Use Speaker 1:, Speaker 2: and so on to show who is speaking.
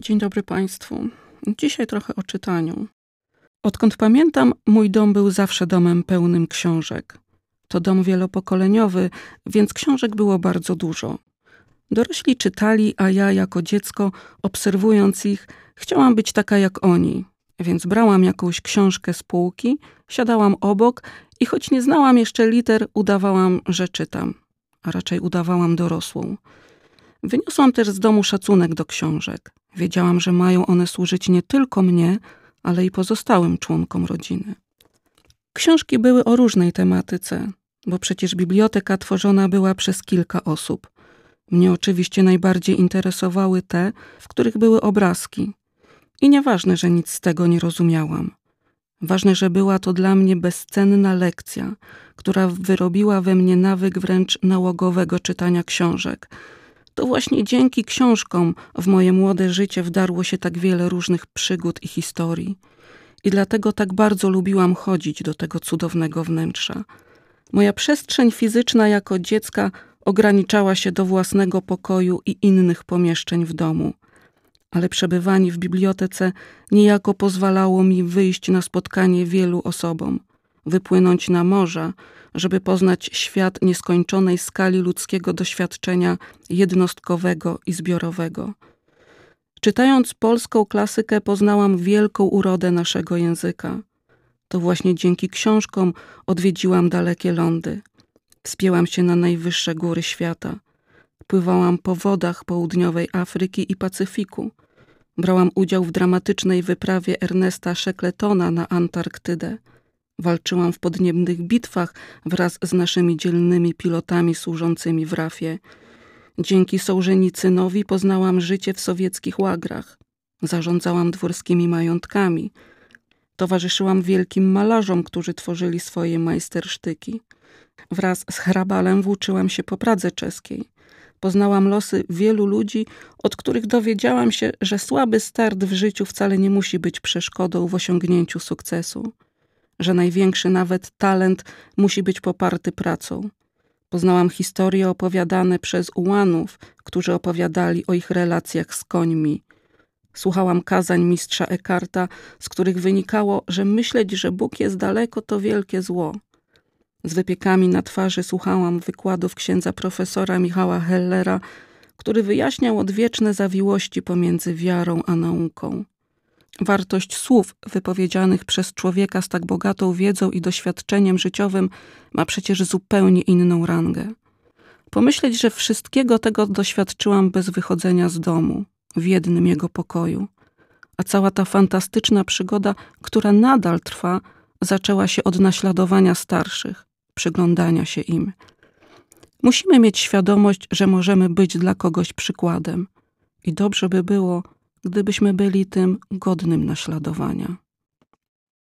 Speaker 1: Dzień dobry Państwu. Dzisiaj trochę o czytaniu. Odkąd pamiętam, mój dom był zawsze domem pełnym książek. To dom wielopokoleniowy, więc książek było bardzo dużo. Dorośli czytali, a ja jako dziecko, obserwując ich, chciałam być taka jak oni. Więc brałam jakąś książkę z półki, siadałam obok i choć nie znałam jeszcze liter, udawałam, że czytam, a raczej udawałam dorosłą. Wyniosłam też z domu szacunek do książek. Wiedziałam, że mają one służyć nie tylko mnie, ale i pozostałym członkom rodziny. Książki były o różnej tematyce, bo przecież biblioteka tworzona była przez kilka osób. Mnie oczywiście najbardziej interesowały te, w których były obrazki. I nieważne, że nic z tego nie rozumiałam. Ważne, że była to dla mnie bezcenna lekcja, która wyrobiła we mnie nawyk wręcz nałogowego czytania książek – to właśnie dzięki książkom w moje młode życie wdarło się tak wiele różnych przygód i historii. I dlatego tak bardzo lubiłam chodzić do tego cudownego wnętrza. Moja przestrzeń fizyczna jako dziecka ograniczała się do własnego pokoju i innych pomieszczeń w domu. Ale przebywanie w bibliotece niejako pozwalało mi wyjść na spotkanie wielu osobom, wypłynąć na morza, żeby poznać świat nieskończonej skali ludzkiego doświadczenia jednostkowego i zbiorowego. Czytając polską klasykę, poznałam wielką urodę naszego języka. To właśnie dzięki książkom odwiedziłam dalekie lądy. Wspięłam się na najwyższe góry świata. Pływałam po wodach południowej Afryki i Pacyfiku. Brałam udział w dramatycznej wyprawie Ernesta Shackletona na Antarktydę. Walczyłam w podniebnych bitwach wraz z naszymi dzielnymi pilotami służącymi w rafie. Dzięki Sołżenicynowi poznałam życie w sowieckich łagrach. Zarządzałam dworskimi majątkami. Towarzyszyłam wielkim malarzom, którzy tworzyli swoje majstersztyki. Wraz z hrabalem włóczyłam się po Pradze czeskiej. Poznałam losy wielu ludzi, od których dowiedziałam się, że słaby start w życiu wcale nie musi być przeszkodą w osiągnięciu sukcesu że największy nawet talent musi być poparty pracą. Poznałam historie opowiadane przez ułanów, którzy opowiadali o ich relacjach z końmi. Słuchałam kazań mistrza Ekarta, z których wynikało, że myśleć, że Bóg jest daleko, to wielkie zło. Z wypiekami na twarzy słuchałam wykładów księdza profesora Michała Hellera, który wyjaśniał odwieczne zawiłości pomiędzy wiarą a nauką. Wartość słów wypowiedzianych przez człowieka z tak bogatą wiedzą i doświadczeniem życiowym ma przecież zupełnie inną rangę. Pomyśleć, że wszystkiego tego doświadczyłam bez wychodzenia z domu, w jednym jego pokoju. A cała ta fantastyczna przygoda, która nadal trwa, zaczęła się od naśladowania starszych, przyglądania się im. Musimy mieć świadomość, że możemy być dla kogoś przykładem. I dobrze by było, gdybyśmy byli tym godnym naśladowania.